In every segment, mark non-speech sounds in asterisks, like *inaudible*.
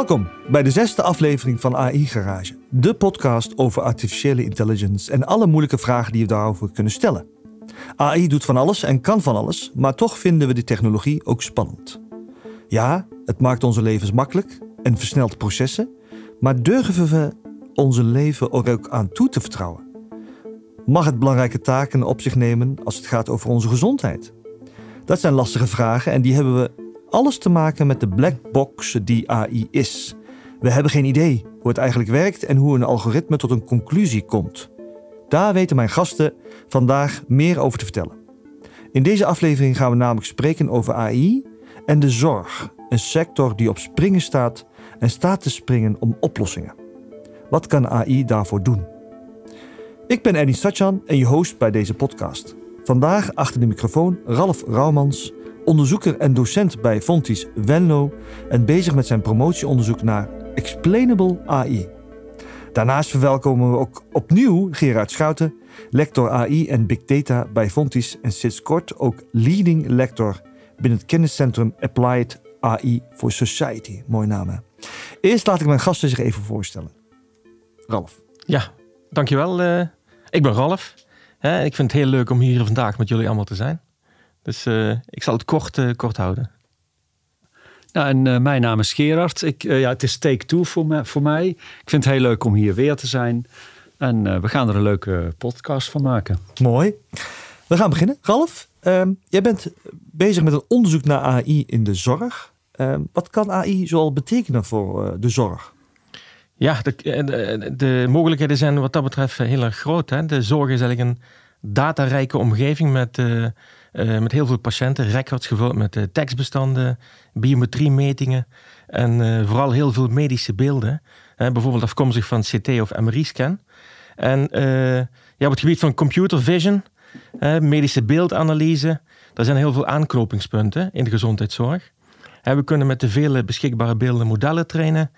Welkom bij de zesde aflevering van AI Garage, de podcast over artificiële intelligence en alle moeilijke vragen die je daarover kunnen stellen. AI doet van alles en kan van alles, maar toch vinden we die technologie ook spannend. Ja, het maakt onze levens makkelijk en versnelt processen, maar durven we onze leven er ook aan toe te vertrouwen? Mag het belangrijke taken op zich nemen als het gaat over onze gezondheid? Dat zijn lastige vragen en die hebben we alles te maken met de black box die AI is. We hebben geen idee hoe het eigenlijk werkt en hoe een algoritme tot een conclusie komt. Daar weten mijn gasten vandaag meer over te vertellen. In deze aflevering gaan we namelijk spreken over AI en de zorg, een sector die op springen staat en staat te springen om oplossingen. Wat kan AI daarvoor doen? Ik ben Eddie Satjan en je host bij deze podcast. Vandaag achter de microfoon Ralf Rauwmans, onderzoeker en docent bij Fontis Venlo en bezig met zijn promotieonderzoek naar explainable AI. Daarnaast verwelkomen we ook opnieuw Gerard Schouten, lector AI en Big Data bij Fontis en sinds kort ook leading lector binnen het kenniscentrum Applied AI for Society. Mooi naam hè? Eerst laat ik mijn gasten zich even voorstellen. Ralf. Ja, dankjewel. Uh, ik ben Ralf. Ik vind het heel leuk om hier vandaag met jullie allemaal te zijn. Dus uh, ik zal het kort, uh, kort houden. Nou, en uh, mijn naam is Gerard. Ik, ja, het is take two voor, me, voor mij. Ik vind het heel leuk om hier weer te zijn. En we gaan er een leuke podcast van maken. Mooi. We gaan beginnen. Ralf, ehm, jij bent bezig met een onderzoek naar AI in de zorg. Ehm, wat kan AI zoal betekenen voor de zorg? Ja, de, de, de, mogelijkheden zijn wat dat betreft heel erg groot. Hè? De zorg is eigenlijk een datarijke omgeving met, uh, met heel veel patiënten, records gevuld met uh, tekstbestanden, biometriemetingen en vooral heel veel medische beelden. bijvoorbeeld afkomstig van CT of MRI-scan. En ja, op het gebied van computer vision, medische beeldanalyse, daar zijn heel veel aanknopingspunten in de gezondheidszorg. we kunnen met de vele beschikbare beelden modellen trainen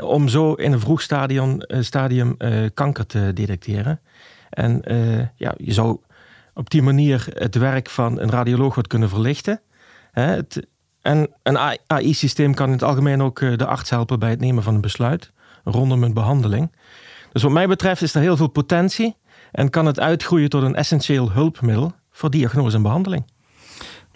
om zo in een vroeg stadium, stadium kanker te detecteren. En ja, je zou op die manier het werk van een radioloog wat kunnen verlichten. En een AI-systeem kan in het algemeen ook eh, de arts helpen bij het nemen van een besluit rondom een behandeling. Dus wat mij betreft is er heel veel potentie en kan het uitgroeien tot een essentieel hulpmiddel voor diagnose en behandeling.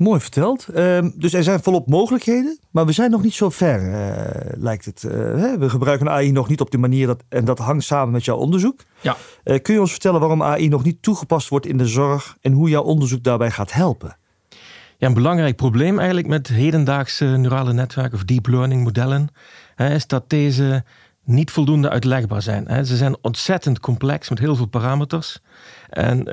Mooi verteld. Uh, dus er zijn volop mogelijkheden, maar we zijn nog niet zo ver, uh, lijkt het. Uh, we gebruiken AI nog niet op die manier dat, en dat hangt samen met jouw onderzoek. Ja. Uh, kun je ons vertellen waarom AI nog niet toegepast wordt in de zorg en hoe jouw onderzoek daarbij gaat helpen? Ja, een belangrijk probleem eigenlijk met hedendaagse neurale netwerken of deep learning modellen hè, is dat deze niet voldoende uitlegbaar zijn. Hè. Ze zijn ontzettend complex met heel veel parameters. En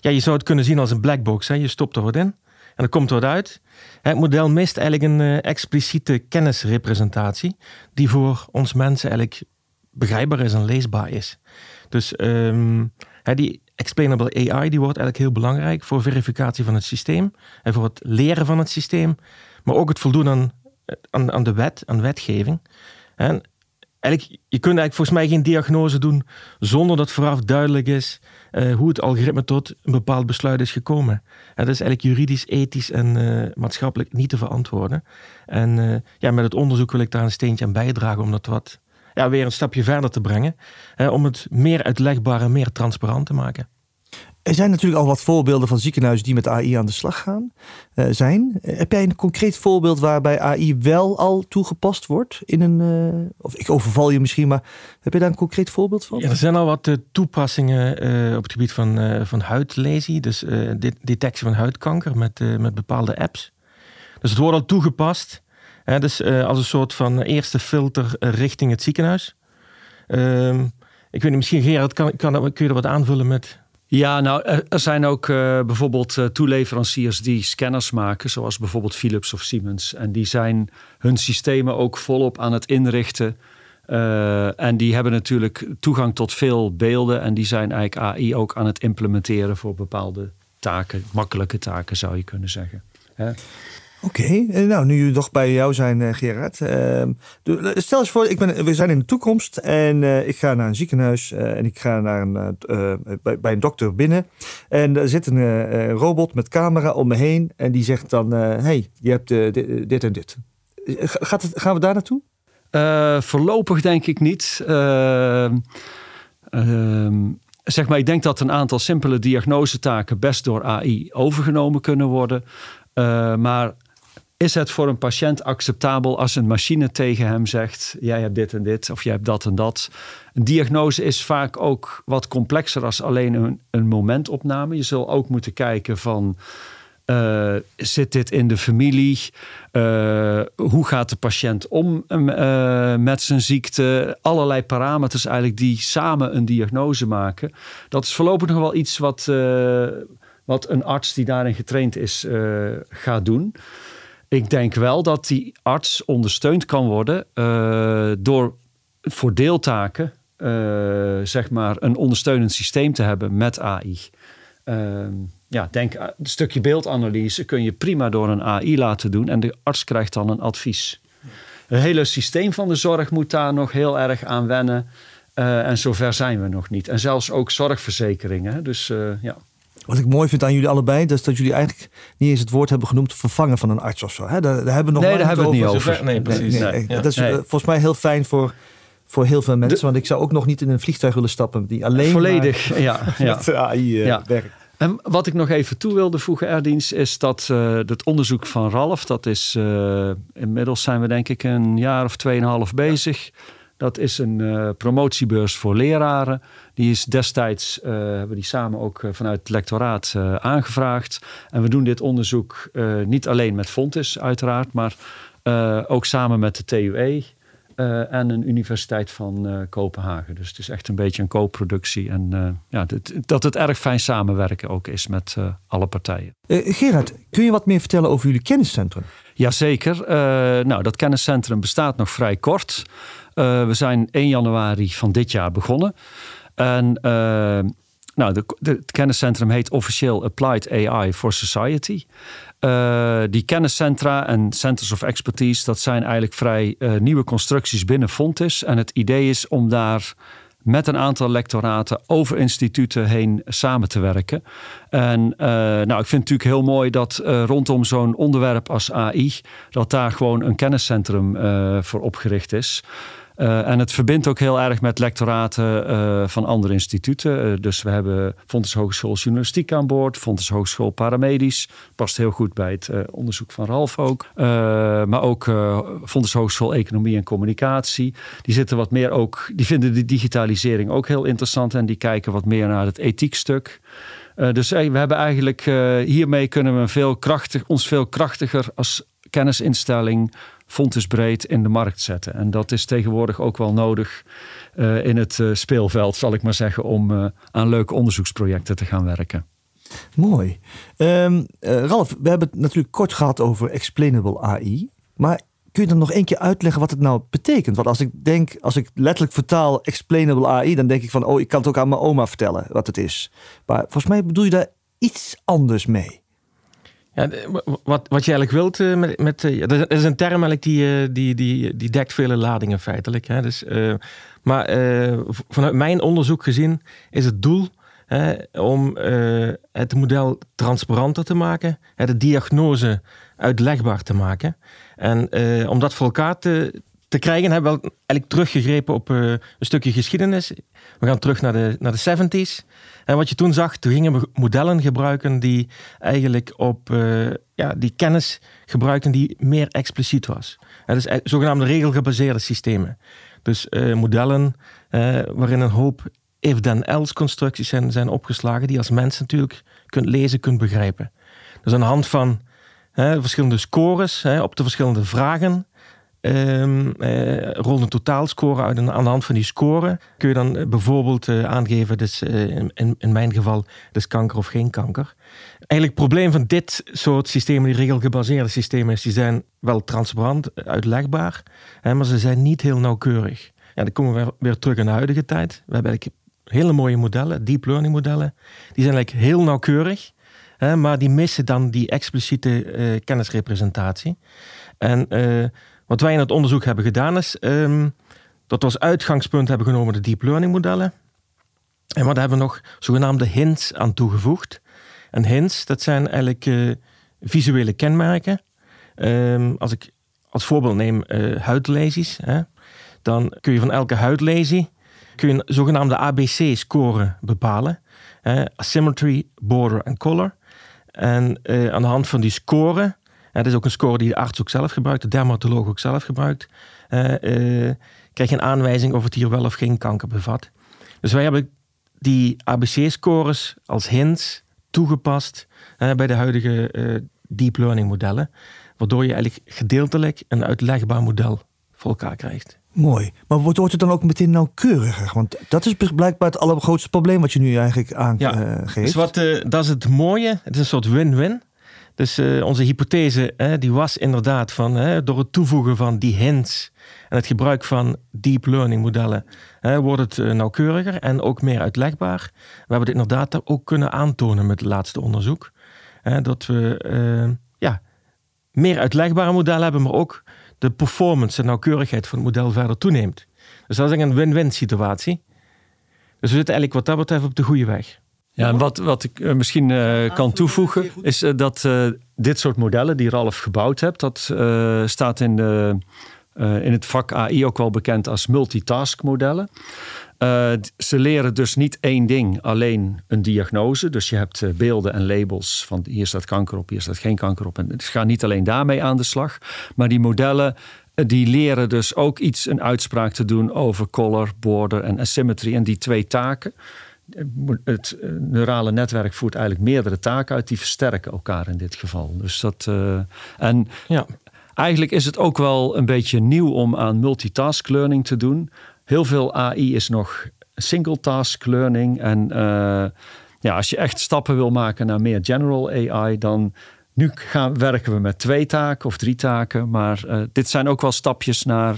ja, je zou het kunnen zien als een black box. Hè. Je stopt er wat in. En er komt wat uit. Het model mist eigenlijk een uh, expliciete kennisrepresentatie, die voor ons mensen eigenlijk begrijpbaar is en leesbaar is. Dus um, die explainable AI die wordt eigenlijk heel belangrijk voor verificatie van het systeem en voor het leren van het systeem, maar ook het voldoen aan, aan, aan de wet, aan wetgeving. Eigenlijk, je kunt eigenlijk volgens mij geen diagnose doen zonder dat vooraf duidelijk is uh, hoe het algoritme tot een bepaald besluit is gekomen. En dat is eigenlijk juridisch, ethisch en uh, maatschappelijk niet te verantwoorden. En uh, ja, met het onderzoek wil ik daar een steentje aan bijdragen om dat wat ja, weer een stapje verder te brengen. om het meer uitlegbaar en meer transparant te maken. Er zijn natuurlijk al wat voorbeelden van ziekenhuizen die met AI aan de slag gaan uh, zijn. Heb jij een concreet voorbeeld waarbij AI wel al toegepast wordt in een. Uh, of ik overval je misschien, maar heb je daar een concreet voorbeeld van? Ja, er zijn al wat uh, toepassingen op het gebied van, van huidlesie, dus de detectie van huidkanker met, met bepaalde apps. Dus het wordt al toegepast. Hè, dus als een soort van eerste filter richting het ziekenhuis. Ehm, ik weet niet, misschien Gerard, kan, kan, kun je er wat aanvullen met ja, nou, er zijn ook uh, bijvoorbeeld uh, toeleveranciers die scanners maken, zoals bijvoorbeeld Philips of Siemens. En die zijn hun systemen ook volop aan het inrichten. Uh, en die hebben natuurlijk toegang tot veel beelden. En die zijn eigenlijk AI ook aan het implementeren voor bepaalde taken, makkelijke taken zou je kunnen zeggen. Hè? Oké, okay. nou nu we nog bij jou zijn, uh, Gerard. Uh, stel eens voor, ik ben, we zijn in de toekomst en ik ga naar een ziekenhuis en ik ga naar een, bij, bij, een dokter binnen. En er zit een robot met camera om me heen en die zegt dan: hey, je hebt dit, en dit. Gaat het, gaan we daar naartoe? Voorlopig denk ik niet. Uh, zeg maar, ik denk dat een aantal simpele diagnosetaken best door AI overgenomen kunnen worden. Maar is het voor een patiënt acceptabel als een machine tegen hem zegt: Jij hebt dit en dit, of jij hebt dat en dat? Een diagnose is vaak ook wat complexer als alleen een, momentopname. Je zult ook moeten kijken van. Uh, zit dit in de familie? Uh, hoe gaat de patiënt om uh, met zijn ziekte? Allerlei parameters eigenlijk die samen een diagnose maken. Dat is voorlopig nog wel iets wat, wat een arts die daarin getraind is gaat doen. Ik denk wel dat die arts ondersteund kan worden uh, door voor deeltaken uh, zeg maar een ondersteunend systeem te hebben met AI. Ehm, ja, denk een stukje beeldanalyse kun je prima door een AI laten doen en de arts krijgt dan een advies. Het hele systeem van de zorg moet daar nog heel erg aan wennen. Uh, en zover zijn we nog niet. En zelfs ook zorgverzekeringen. Dus ja. Wat ik mooi vind aan jullie allebei, is dat jullie eigenlijk niet eens het woord hebben genoemd vervangen van een arts of zo. Hè? Daar, daar, hebben we nog nee, daar hebben we het niet over. Nee, precies. Nee, Dat is eh, volgens mij heel fijn voor, voor heel veel mensen. want ik zou ook nog niet in een vliegtuig willen stappen die alleen Volledig, maar *laughs* ja, ja. met AI uh, ja. werkt. En wat ik nog even toe wilde voegen, Erdiens, is dat uh, het onderzoek van Ralf, dat is uh, inmiddels zijn we denk ik een jaar of tweeënhalf bezig. Ja. Dat is een uh, promotiebeurs voor leraren. Die is destijds, uh, hebben die samen ook uh, vanuit het lectoraat aangevraagd. En we doen dit onderzoek niet alleen met Fontis uiteraard, maar ook samen met de TUE. en een universiteit van Kopenhagen. Dus het is echt een beetje een co-productie. En ja, dit, dat het erg fijn samenwerken ook is met alle partijen. Gerard, kun je wat meer vertellen over jullie kenniscentrum? Jazeker. nou, dat kenniscentrum bestaat nog vrij kort. Uh, we zijn 1 januari van dit jaar begonnen. En uh, nou, de, het kenniscentrum heet officieel Applied AI for Society. Uh, die kenniscentra en centers of expertise, dat zijn eigenlijk vrij nieuwe constructies binnen Fontis. En het idee is om daar met een aantal lectoraten over instituten heen samen te werken. En nou, ik vind het natuurlijk heel mooi dat rondom zo'n onderwerp als AI, dat daar gewoon een kenniscentrum voor opgericht is. Uh, en het verbindt ook heel erg met lectoraten uh, van andere instituten. Uh, dus we hebben Fontes Hogeschool Journalistiek aan boord, Fontes Hogeschool Paramedisch. Past heel goed bij het onderzoek van Ralf ook. maar ook Fontes Hogeschool Economie en Communicatie. Die zitten wat meer ook, die vinden de digitalisering ook heel interessant en die kijken wat meer naar het ethiekstuk. dus we hebben eigenlijk hiermee kunnen we veel krachtig, ons veel krachtiger als kennisinstelling breed in de markt zetten. En dat is tegenwoordig ook wel nodig uh, in het uh, speelveld, zal ik maar zeggen, om uh, aan leuke onderzoeksprojecten te gaan werken. Mooi. Um, Ralf, we hebben het natuurlijk kort gehad over explainable AI. Maar kun je dan nog één keer uitleggen wat het nou betekent? Want als ik denk, als ik letterlijk vertaal explainable AI, dan denk ik van, oh, ik kan het ook aan mijn oma vertellen wat het is. Maar volgens mij bedoel je daar iets anders mee. Wat, wat je eigenlijk wilt uh, met, met uh, er is een term eigenlijk die, uh, die, die, die dekt vele ladingen feitelijk. Hè? Dus, maar vanuit mijn onderzoek gezien is het doel om het model transparanter te maken, de diagnose uitlegbaar te maken. En om dat voor elkaar te, te krijgen hebben we eigenlijk teruggegrepen op een stukje geschiedenis. We gaan terug naar de, naar de 70s. En wat je toen zag, toen gingen we modellen gebruiken die eigenlijk op uh, ja, die kennis gebruikten die meer expliciet was. Dat is zogenaamde regelgebaseerde systemen. Dus uh, modellen waarin een hoop if-then-else constructies zijn, zijn opgeslagen, die als mens natuurlijk kunt lezen, kunt begrijpen. Dus aan de hand van verschillende scores op de verschillende vragen Um, rond een totaalscore uit. Aan de hand van die score kun je dan eh, bijvoorbeeld uh, aangeven, dus, in, in mijn geval, dus kanker of geen kanker. Eigenlijk het probleem van dit soort systemen, die regelgebaseerde systemen, is die zijn wel transparant, uitlegbaar, hè, maar ze zijn niet heel nauwkeurig. Ja, dan komen we weer, terug in de huidige tijd. We hebben hele mooie modellen, deep learning modellen. Die zijn eigenlijk heel nauwkeurig, hè, maar die missen dan die expliciete kennisrepresentatie. En wat wij in het onderzoek hebben gedaan is um, dat we als uitgangspunt hebben genomen de deep learning modellen. En wat hebben we nog zogenaamde hints aan toegevoegd. En hints, dat zijn eigenlijk uh, visuele kenmerken. Um, als ik als voorbeeld neem huidlesies. Hè. Dan kun je van elke huidlesie kun je een zogenaamde ABC-score bepalen. asymmetry, border en color. En aan de hand van die score, dat is ook een score die de arts ook zelf gebruikt, de dermatoloog ook zelf gebruikt, krijg je een aanwijzing of het hier wel of geen kanker bevat. Dus wij hebben die ABC-scores als hints toegepast bij de huidige deep learning modellen, waardoor je eigenlijk gedeeltelijk een uitlegbaar model voor elkaar krijgt. Mooi. Maar wordt het dan ook meteen nauwkeuriger? Want dat is blijkbaar het allergrootste probleem wat je nu eigenlijk aangeeft. Ja, dus wat, uh, dat is het mooie. Het is een soort win-win. Dus uh, onze hypothese die was inderdaad van door het toevoegen van die hints en het gebruik van deep learning modellen wordt het uh, nauwkeuriger en ook meer uitlegbaar. We hebben dit inderdaad ook kunnen aantonen met het laatste onderzoek. dat we uh, ja, meer uitlegbare modellen hebben, maar ook de performance en nauwkeurigheid van het model verder toeneemt. Dus dat is een win-win situatie. Dus we zitten eigenlijk wat dat betreft op de goede weg. Ja, en wat, wat ik uh, misschien uh, kan toevoegen, is uh, dat dit soort modellen die Ralf gebouwd hebt, dat staat in de in het vak AI ook wel bekend als multitask modellen. Ze leren dus niet één ding, alleen een diagnose. Dus je hebt beelden en labels van hier staat kanker op, hier staat geen kanker op. En ze gaan niet alleen daarmee aan de slag. Maar die modellen die leren dus ook iets, een uitspraak te doen over color, border en asymmetry. En die twee taken, het neurale netwerk voert eigenlijk meerdere taken uit, die versterken elkaar in dit geval. Dus dat. Uh, en ja eigenlijk is het ook wel een beetje nieuw om aan multitask learning te doen. Heel veel AI is nog single task learning. En uh, ja, als je echt stappen wil maken naar meer general AI, dan nu gaan, werken we met twee taken of drie taken. Maar uh, dit zijn ook wel stapjes naar.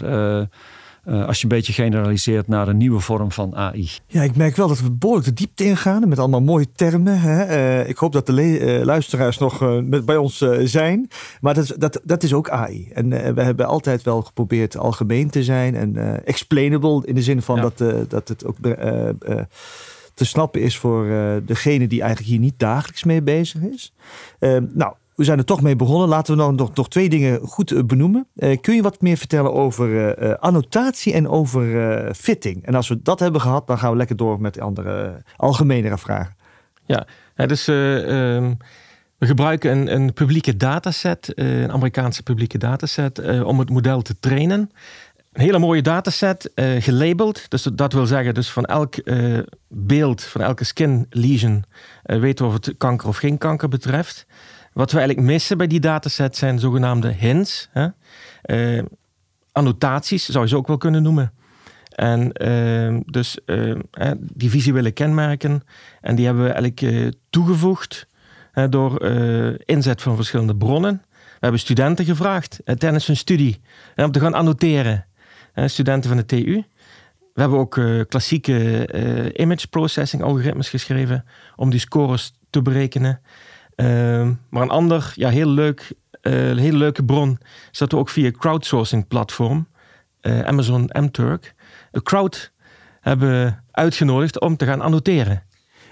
Uh, uh, als je een beetje generaliseert naar een nieuwe vorm van AI. Ja, ik merk wel dat we behoorlijk de diepte ingaan met allemaal mooie termen. Hè? Uh, ik hoop dat de uh, luisteraars nog met, bij ons zijn. Maar dat, dat, dat is ook AI. En we hebben altijd wel geprobeerd algemeen te zijn en explainable in de zin van ja. dat, dat het ook te snappen is voor degene die eigenlijk hier niet dagelijks mee bezig is. nou, we zijn er toch mee begonnen. Laten we nou nog, nog twee dingen goed eh, benoemen. Uh, kun je wat meer vertellen over uh, annotatie en over fitting? En als we dat hebben gehad, dan gaan we lekker door met andere algemenere vragen. Ja, dus um, we gebruiken een, een publieke dataset, een Amerikaanse publieke dataset, om het model te trainen. Een hele mooie dataset, gelabeld. Dus dat wil zeggen, dus van elk beeld, van elke skin lesion, weten we of het kanker of geen kanker betreft. Wat we eigenlijk missen bij die dataset zijn zogenaamde hints. Hè? Uh, annotaties zou je ze ook wel kunnen noemen. En uh, dus uh, die visuele kenmerken. En die hebben we eigenlijk toegevoegd door inzet van verschillende bronnen. We hebben studenten gevraagd tijdens hun studie om te gaan annoteren. Studenten van de TU. We hebben ook klassieke image processing algoritmes geschreven om die scores te berekenen. Ehm, maar een ander, ja, heel leuk, hele leuke bron is dat we ook via crowdsourcing platform, Amazon MTurk, een crowd hebben uitgenodigd om te gaan annoteren.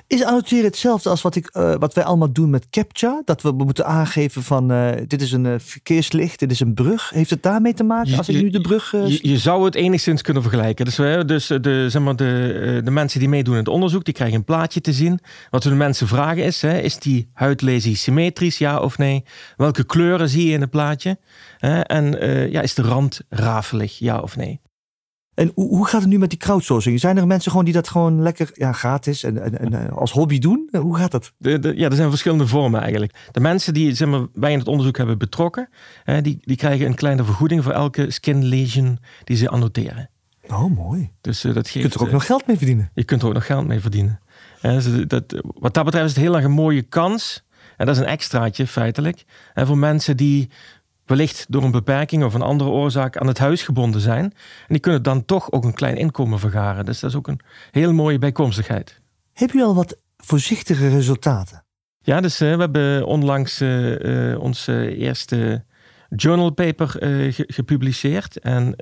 Is annoteren hetzelfde als wat, ik, uh, wat wij allemaal doen met CAPTCHA? Dat we moeten aangeven van uh, dit is een uh, verkeerslicht, dit is een brug. Heeft het daarmee te maken als je, ik nu de brug... Je, je, zou het enigszins kunnen vergelijken. Dus, we, dus de, zeg maar, de, de mensen die meedoen in het onderzoek, die krijgen een plaatje te zien. Wat we de mensen vragen is, hè, is die huidlesie symmetrisch, ja of nee? Welke kleuren zie je in het plaatje? en ja, is de rand rafelig, ja of nee? En hoe, hoe, gaat het nu met die crowdsourcing? Zijn er mensen gewoon die dat gewoon lekker ja, gratis en, en, en eh, als hobby doen? Hoe gaat dat? De, de, ja, er zijn verschillende vormen eigenlijk. De mensen die zeg maar, wij in het onderzoek hebben betrokken, hè, die, die krijgen een kleine vergoeding voor elke skin lesion die ze annoteren. Oh, mooi. Dus, uh, dat geeft, je kunt er ook nog geld mee verdienen. Je kunt er ook nog geld mee verdienen. Dus, dat, wat dat betreft is het heel erg een mooie kans. En dat is een extraatje feitelijk. En voor mensen die wellicht door een beperking of een andere oorzaak aan het huis gebonden zijn. En die kunnen dan toch ook een klein inkomen vergaren. Dus dat is ook een heel mooie bijkomstigheid. Heb je al wat voorzichtige resultaten? Ja, dus uh, we hebben onlangs uh, uh, ons eerste journal paper gepubliceerd. En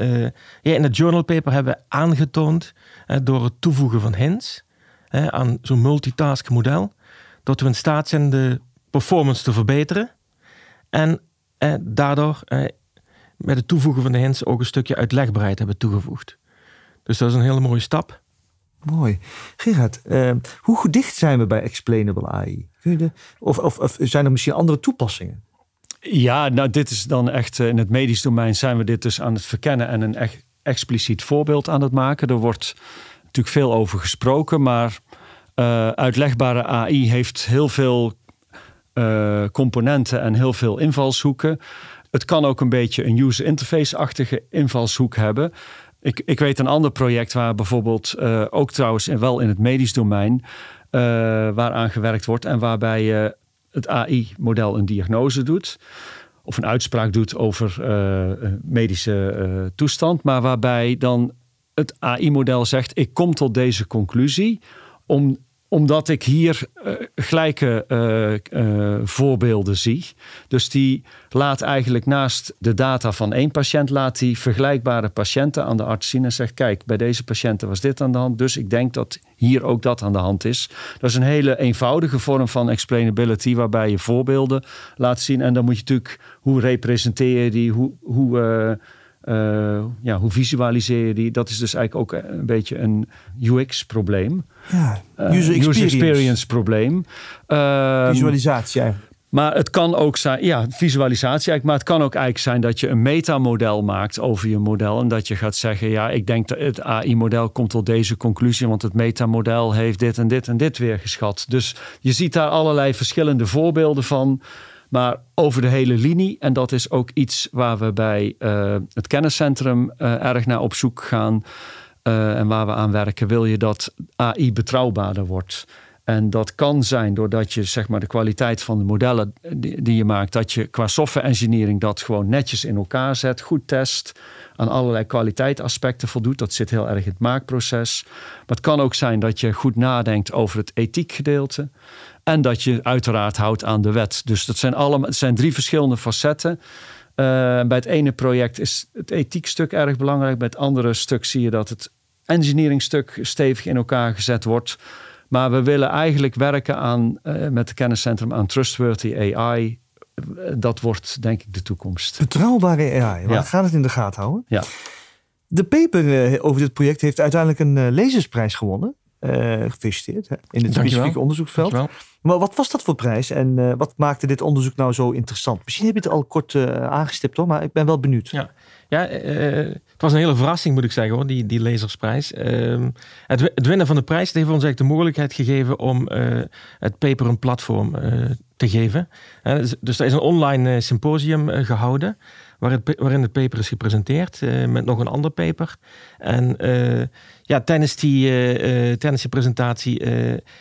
ja, in het journal paper hebben we aangetoond door het toevoegen van hints aan zo'n multitask model, dat we in staat zijn de performance te verbeteren. En daardoor met het toevoegen van de hints ook een stukje uitlegbaarheid hebben toegevoegd. Dus dat is een hele mooie stap. Mooi. Gerard, uh, hoe dicht zijn we bij explainable AI? Kun je de, of, of, of zijn er misschien andere toepassingen? Ja, nou dit is dan echt in het medisch domein zijn we dit dus aan het verkennen en een echt expliciet voorbeeld aan het maken. Er wordt natuurlijk veel over gesproken, maar uh, uitlegbare AI heeft heel veel uh, componenten en heel veel invalshoeken. Het kan ook een beetje een user interface-achtige invalshoek hebben. Ik, ik weet een ander project waar bijvoorbeeld uh, ook trouwens en wel in het medisch domein waaraan gewerkt wordt en waarbij je het AI-model een diagnose doet of een uitspraak doet over medische toestand, maar waarbij dan het AI-model zegt: ik kom tot deze conclusie om omdat ik hier uh, gelijke uh, uh, voorbeelden zie. Dus die laat eigenlijk naast de data van één patiënt... laat die vergelijkbare patiënten aan de arts zien en zegt... kijk, bij deze patiënten was dit aan de hand... dus ik denk dat hier ook dat aan de hand is. Dat is een hele eenvoudige vorm van explainability... waarbij je voorbeelden laat zien. En dan moet je natuurlijk... hoe representeer je die, hoe... hoe uh, ja, hoe visualiseer je die? Dat is dus eigenlijk ook een beetje een UX-probleem. Ja, user experience, user experience probleem. Uh, Visualisatie eigenlijk. Maar het kan ook zijn, ja, visualisatie eigenlijk. Maar het kan ook eigenlijk zijn dat je een metamodel maakt over je model. En dat je gaat zeggen, ja, ik denk dat het AI-model komt tot deze conclusie. Want het metamodel heeft dit en dit en dit weer geschat. Dus je ziet daar allerlei verschillende voorbeelden van maar over de hele linie. En dat is ook iets waar we bij uh, het kenniscentrum uh, erg naar op zoek gaan. Uh, en waar we aan werken, wil je dat AI betrouwbaarder wordt. En dat kan zijn doordat je zeg maar, de kwaliteit van de modellen die, die je maakt, dat je qua software engineering dat gewoon netjes in elkaar zet, goed test, aan allerlei kwaliteitsaspecten voldoet. Dat zit heel erg in het maakproces. Maar het kan ook zijn dat je goed nadenkt over het ethiekgedeelte. En dat je uiteraard houdt aan de wet. Dus dat zijn, allemaal, het zijn drie verschillende facetten. Uh, bij het ene project is het ethiekstuk erg belangrijk. Bij het andere stuk zie je dat het engineeringstuk stevig in elkaar gezet wordt. Maar we willen eigenlijk werken aan, uh, met het kenniscentrum aan trustworthy AI. Dat wordt denk ik de toekomst. Betrouwbare AI, we ja. gaan het in de gaten houden. Ja. De paper uh, over dit project heeft uiteindelijk een lezersprijs gewonnen. gefeliciteerd hè, in het specifieke onderzoeksveld. Maar wat was dat voor prijs en uh, wat maakte dit onderzoek nou zo interessant? Misschien heb je het al kort uh, aangestipt hoor, maar ik ben wel benieuwd. Ja, ja uh, het was een hele verrassing moet ik zeggen hoor, die, die lezersprijs. Ehm, het, het, winnen van de prijs heeft ons eigenlijk de mogelijkheid gegeven om het paper een platform te geven. dus, dus er is een online symposium gehouden waar het, waarin het paper is gepresenteerd met nog een ander paper. En ja, tijdens die, tijdens die presentatie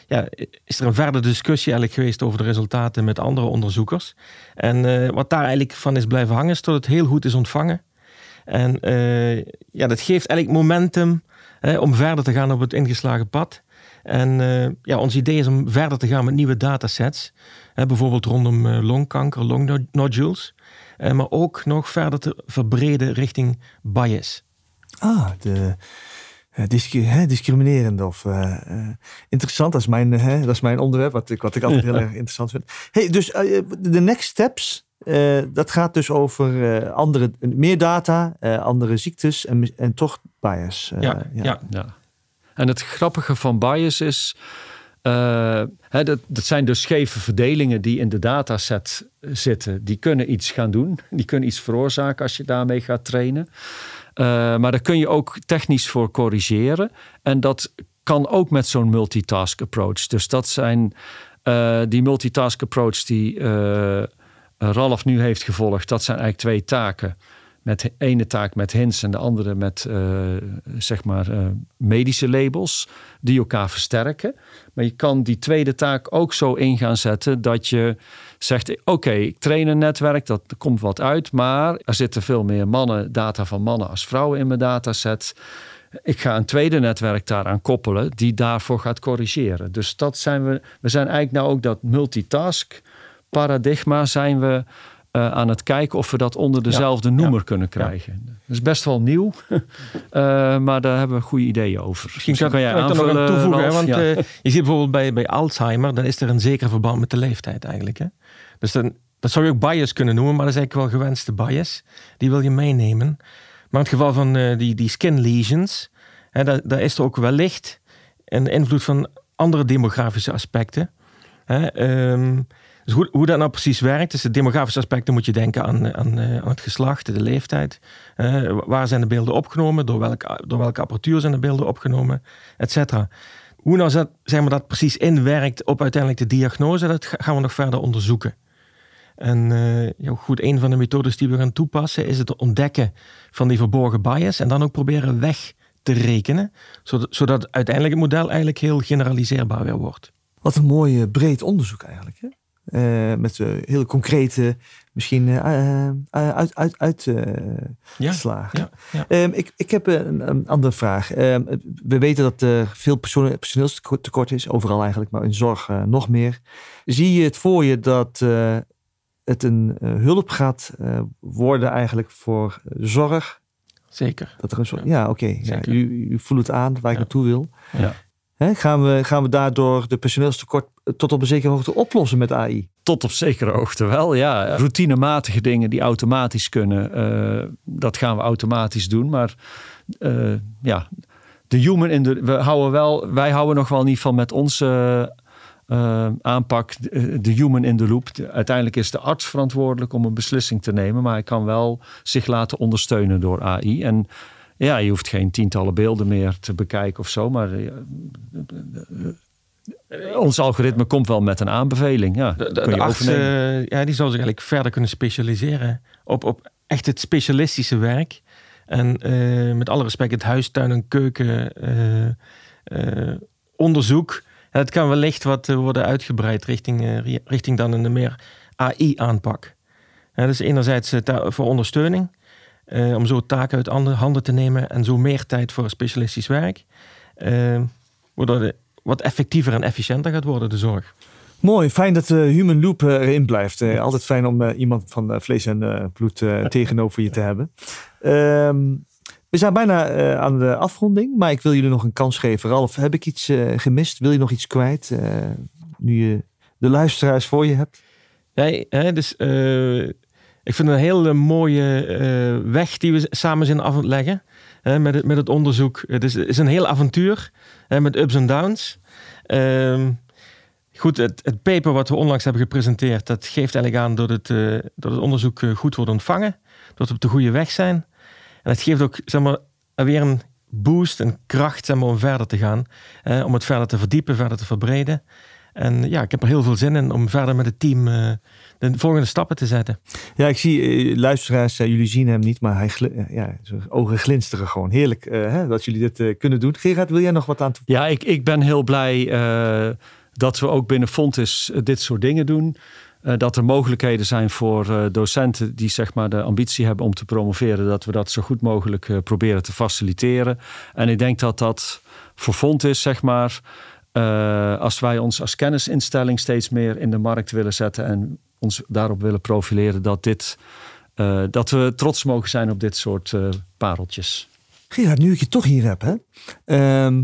ja, is er een verdere discussie eigenlijk geweest over de resultaten met andere onderzoekers. En wat daar eigenlijk van is blijven hangen, is dat het heel goed is ontvangen. En ja, dat geeft eigenlijk momentum om verder te gaan op het ingeslagen pad. En ja, ons idee is om verder te gaan met nieuwe datasets. bijvoorbeeld rondom longkanker, longnodules. maar ook nog verder te verbreden richting bias. Ah, de uh, discriminerend of uh, uh, interessant. Dat is, mijn, dat is mijn onderwerp, wat ik, wat ik altijd heel *laughs* erg interessant vind. Hey, dus de next steps, dat gaat dus over andere, meer data, andere ziektes en, en toch bias. Ja, ja. ja, ja. En het grappige van bias is, hè, dat, dat zijn dus scheve verdelingen die in de dataset zitten. Die kunnen iets gaan doen, die kunnen iets veroorzaken als je daarmee gaat trainen. Uh, maar daar kun je ook technisch voor corrigeren. En dat kan ook met zo'n multitask approach. Dus dat zijn uh, die multitask approach die Ralf nu heeft gevolgd. Dat zijn eigenlijk twee taken. Met ene taak met hints en de andere met zeg maar medische labels. Die elkaar versterken. Maar je kan die tweede taak ook zo in gaan zetten dat je zegt: Oké, ik train een netwerk, dat komt wat uit, maar er zitten veel meer mannen, data van mannen als vrouwen in mijn dataset. Ik ga een tweede netwerk daaraan koppelen die daarvoor gaat corrigeren. Dus dat zijn we. We zijn eigenlijk nou ook dat multitask paradigma zijn we uh, aan het kijken of we dat onder dezelfde ja, noemer ja, kunnen krijgen. Ja. Dat is best wel nieuw, uh, *laughs* maar daar hebben we goede ideeën over. Misschien kan, jij aanvullen, nog aan toevoegen, want uh, je ziet bijvoorbeeld bij, bij Alzheimer, dan is er een zeker verband met de leeftijd eigenlijk. Hè? Dus dan, dat zou je ook bias kunnen noemen, maar dat is eigenlijk wel gewenste bias. Die wil je meenemen. Maar in het geval van die, die skin lesions, hè, daar, daar is er ook wellicht een invloed van andere demografische aspecten. Hè, um, dus hoe, hoe dat nou precies werkt, dus de demografische aspecten moet je denken aan, aan, eh, aan het geslacht, de leeftijd. Uh, waar zijn de beelden opgenomen, door, welk, door welke apparatuur zijn de beelden opgenomen, et cetera. Hoe nou dat, zeg maar, dat precies inwerkt op uiteindelijk de diagnose, dat gaan we nog verder onderzoeken. En uh, ja, goed, een van de methodes die we gaan toepassen is het ontdekken van die verborgen bias en dan ook proberen weg te rekenen, zodat, zodat uiteindelijk het model eigenlijk heel generaliseerbaar weer wordt. Wat een mooi breed onderzoek eigenlijk. Hè? Uh, met uh, heel concrete, misschien uh, uit, uit, uit ja, slagen. Ja, ja. Um, ik, ik heb een, een andere vraag. Um, we weten dat er veel personeelstekort is, overal eigenlijk, maar in zorg nog meer. Zie je het voor je dat het een hulp gaat worden eigenlijk voor zorg? Zeker. Dat er een soort, ja, oké. Okay, ja, u, u voelt het aan waar ik naartoe wil. Ja gaan, we, gaan we daardoor de personeelstekort tot op een zekere hoogte oplossen met AI? Tot op zekere hoogte wel, ja. Routinematige dingen die automatisch kunnen, uh, dat gaan we automatisch doen. Maar uh, ja, de human in de. We houden wel, wij houden nog wel niet van met onze aanpak de human in the loop. Uiteindelijk is de arts verantwoordelijk om een beslissing te nemen, maar hij kan wel zich laten ondersteunen door AI. En ja, je hoeft geen tientallen beelden meer te bekijken of zo, maar uh, ons algoritme komt wel met een aanbeveling. Ja, de, de, arts, uh, ja, die zou zich eigenlijk verder kunnen specialiseren op, op echt het specialistische werk. En uh, met alle respect, het huistuin- en keuken onderzoek. Het kan wellicht wat worden uitgebreid richting, richting dan een meer AI-aanpak. dus enerzijds voor ondersteuning. Uh, om zo taken uit andere handen te nemen en zo meer tijd voor specialistisch werk. Uh, waardoor het wat effectiever en efficiënter gaat worden, de zorg. Mooi, fijn dat de human loop erin blijft. Altijd fijn om iemand van vlees en bloed *laughs* tegenover je te hebben. Ehm, we zijn bijna aan de afronding, maar ik wil jullie nog een kans geven. Ralf, heb ik iets gemist? Wil je nog iets kwijt? nu je de luisteraars voor je hebt. Nee, hè, dus ik vind het een hele mooie uh, weg die we samen zijn af leggen. met, het, met het onderzoek. Het is, is een heel avontuur met ups en downs. Uh, goed, het, het, paper wat we onlangs hebben gepresenteerd, dat geeft eigenlijk aan dat het, uh, dat het onderzoek eh, goed wordt ontvangen. Dat we op de goede weg zijn. En het geeft ook zeg maar, weer een boost en kracht zeg maar, om verder te gaan. om het verder te verdiepen, verder te verbreden. En ja, ik heb er heel veel zin in om verder met het team de volgende stappen te zetten. Ja, ik zie uh, luisteraars, uh, jullie zien hem niet, maar hij ja, zijn ogen glinsteren gewoon. Heerlijk uh, hè, dat jullie dit kunnen doen. Gerard, wil jij nog wat aan toe? Ja, ik, ik ben heel blij dat we ook binnen Fontis dit soort dingen doen. dat er mogelijkheden zijn voor docenten die zeg maar, de ambitie hebben om te promoveren, dat we dat zo goed mogelijk proberen te faciliteren. En ik denk dat dat voor Fontis, zeg maar, als wij ons als kennisinstelling steeds meer in de markt willen zetten en ons daarop willen profileren dat, dit, uh, dat we trots mogen zijn op dit soort uh, pareltjes. Gerard, nu ik je toch hier heb, hè? Ehm,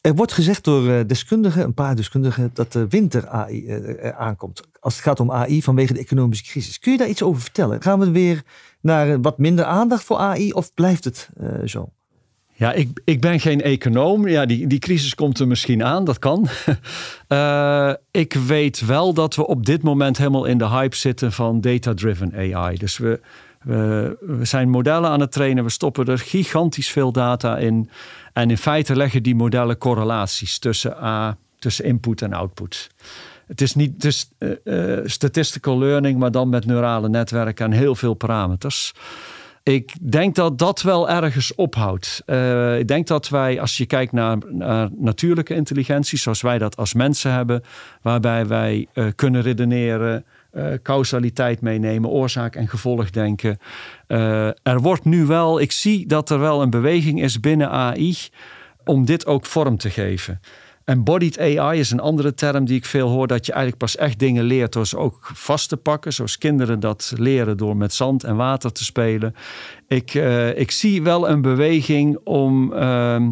er wordt gezegd door deskundigen, een paar deskundigen, dat de winter AI aankomt. Als het gaat om AI vanwege de economische crisis. Kun je daar iets over vertellen? Gaan we weer naar wat minder aandacht voor AI of blijft het zo? Ja, ik, ik ben geen econoom. Ja, die, die crisis komt er misschien aan, dat kan. uh, *laughs* ik weet wel dat we op dit moment helemaal in de hype zitten van data-driven AI. Dus we, we, we, zijn modellen aan het trainen, we stoppen er gigantisch veel data in. En in feite leggen die modellen correlaties tussen, A, tussen input en output. Het is niet dus, statistical learning, maar dan met neurale netwerken en heel veel parameters. Ik denk dat dat wel ergens ophoudt. Uh, ik denk dat wij, als je kijkt naar, natuurlijke intelligentie, zoals wij dat als mensen hebben, waarbij wij uh, kunnen redeneren, uh, causaliteit meenemen, oorzaak en gevolg denken. er wordt nu wel, ik zie dat er wel een beweging is binnen AI om dit ook vorm te geven. Embodied AI is een andere term die ik veel hoor. Dat je eigenlijk pas echt dingen leert door ze ook vast te pakken. Zoals kinderen dat leren door met zand en water te spelen. Ik, uh, ik zie wel een beweging om... Uh,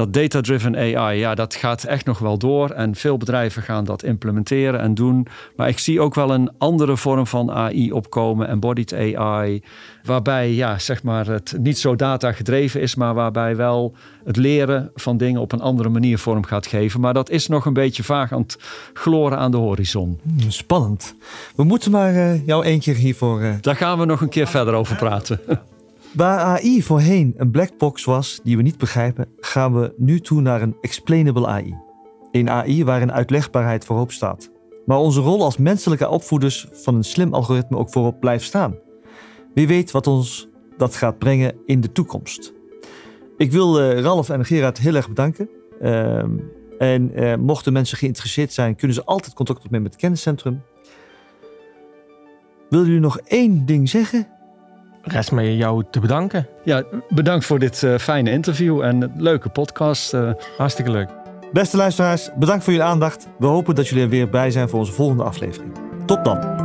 dat data-driven AI, ja, dat gaat echt nog wel door. En veel bedrijven gaan dat implementeren en doen. Maar ik zie ook wel een andere vorm van AI opkomen, embodied AI. Waarbij ja, zeg maar het niet zo data gedreven is, maar waarbij wel het leren van dingen op een andere manier vorm gaat geven. Maar dat is nog een beetje vaag aan het gloren aan de horizon. Spannend. We moeten maar uh, jou één keer hiervoor. Uh... Daar gaan we nog een keer verder over praten. *laughs* Waar AI voorheen een black box was die we niet begrijpen, gaan we nu toe naar een explainable AI. Een AI waarin uitlegbaarheid voorop staat. Maar onze rol als menselijke opvoeders van een slim algoritme ook voorop blijft staan. Wie weet wat ons dat gaat brengen in de toekomst. Ik wil uh, Ralf en Gerard heel erg bedanken. Uh, en uh, mochten mensen geïnteresseerd zijn, kunnen ze altijd contact opnemen met het kenniscentrum. Wil jullie nog één ding zeggen? Rest mij jou te bedanken. Ja, bedankt voor dit uh, fijne interview en leuke podcast. Uh. Hartstikke leuk. Beste luisteraars, bedankt voor jullie aandacht. We hopen dat jullie er weer bij zijn voor onze volgende aflevering. Tot dan.